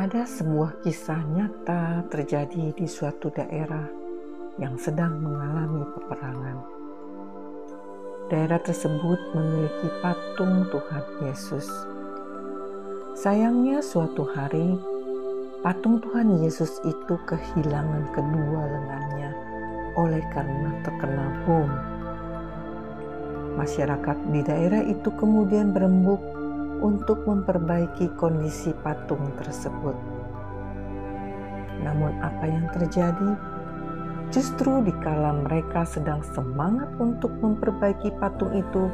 Ada sebuah kisah nyata terjadi di suatu daerah yang sedang mengalami peperangan. Daerah tersebut memiliki patung Tuhan Yesus. Sayangnya, suatu hari patung Tuhan Yesus itu kehilangan kedua lengannya oleh karena terkena bom. Masyarakat di daerah itu kemudian berembuk untuk memperbaiki kondisi patung tersebut. Namun, apa yang terjadi? Justru dikala mereka sedang semangat untuk memperbaiki patung itu,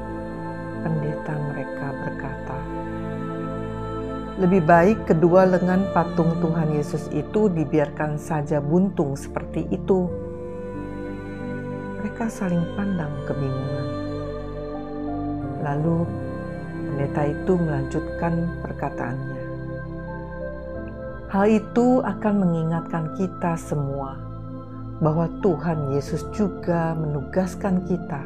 pendeta mereka berkata, "Lebih baik kedua lengan patung Tuhan Yesus itu dibiarkan saja buntung seperti itu." Mereka saling pandang kebingungan. Lalu Pendeta itu melanjutkan perkataannya. Hal itu akan mengingatkan kita semua bahwa Tuhan Yesus juga menugaskan kita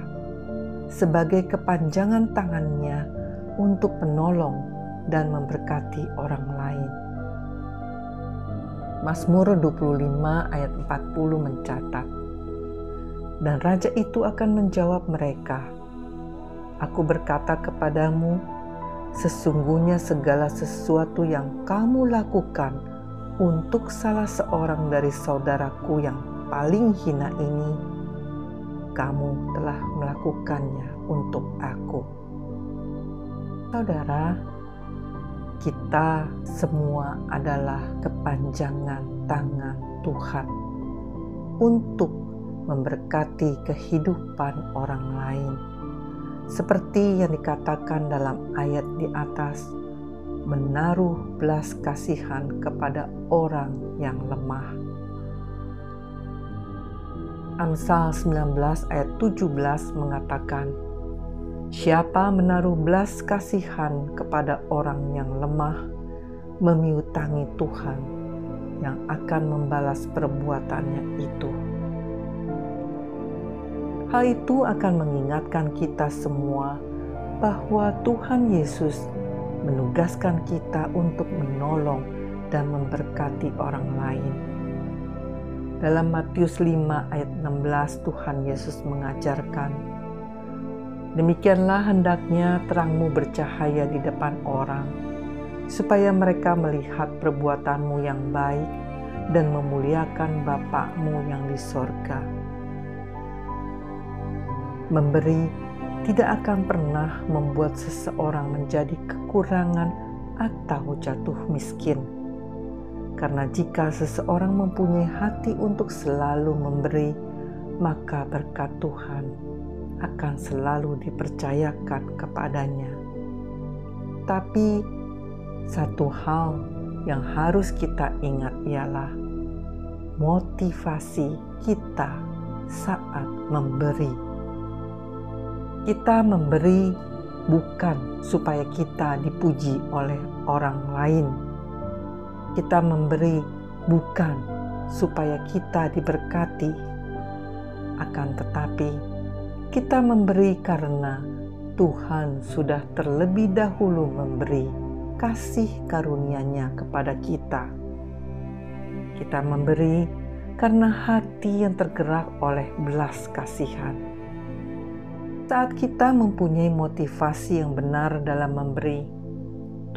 sebagai kepanjangan tangannya untuk menolong dan memberkati orang lain. Mazmur 25 ayat 40 mencatat, Dan Raja itu akan menjawab mereka, Aku berkata kepadamu, Sesungguhnya segala sesuatu yang kamu lakukan untuk salah seorang dari saudaraku yang paling hina ini, kamu telah melakukannya untuk aku. Saudara, kita semua adalah kepanjangan tangan Tuhan untuk memberkati kehidupan orang lain seperti yang dikatakan dalam ayat di atas, menaruh belas kasihan kepada orang yang lemah. Amsal 19 ayat 17 mengatakan, Siapa menaruh belas kasihan kepada orang yang lemah, memiutangi Tuhan yang akan membalas perbuatannya itu. Hal itu akan mengingatkan kita semua bahwa Tuhan Yesus menugaskan kita untuk menolong dan memberkati orang lain. Dalam Matius 5 ayat 16 Tuhan Yesus mengajarkan, Demikianlah hendaknya terangmu bercahaya di depan orang, supaya mereka melihat perbuatanmu yang baik dan memuliakan Bapakmu yang di sorga Memberi tidak akan pernah membuat seseorang menjadi kekurangan atau jatuh miskin. Karena jika seseorang mempunyai hati untuk selalu memberi, maka berkat Tuhan akan selalu dipercayakan kepadanya. Tapi satu hal yang harus kita ingat ialah motivasi kita saat memberi kita memberi bukan supaya kita dipuji oleh orang lain. Kita memberi bukan supaya kita diberkati, akan tetapi kita memberi karena Tuhan sudah terlebih dahulu memberi kasih karunia-Nya kepada kita. Kita memberi karena hati yang tergerak oleh belas kasihan saat kita mempunyai motivasi yang benar dalam memberi,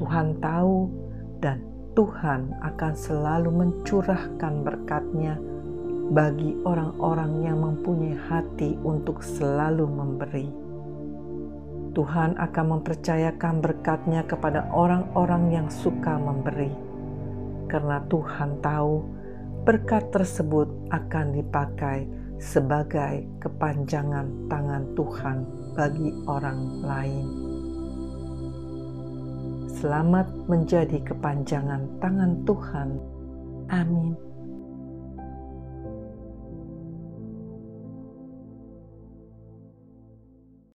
Tuhan tahu dan Tuhan akan selalu mencurahkan berkatnya bagi orang-orang yang mempunyai hati untuk selalu memberi. Tuhan akan mempercayakan berkatnya kepada orang-orang yang suka memberi, karena Tuhan tahu berkat tersebut akan dipakai sebagai kepanjangan tangan Tuhan bagi orang lain. Selamat menjadi kepanjangan tangan Tuhan. Amin.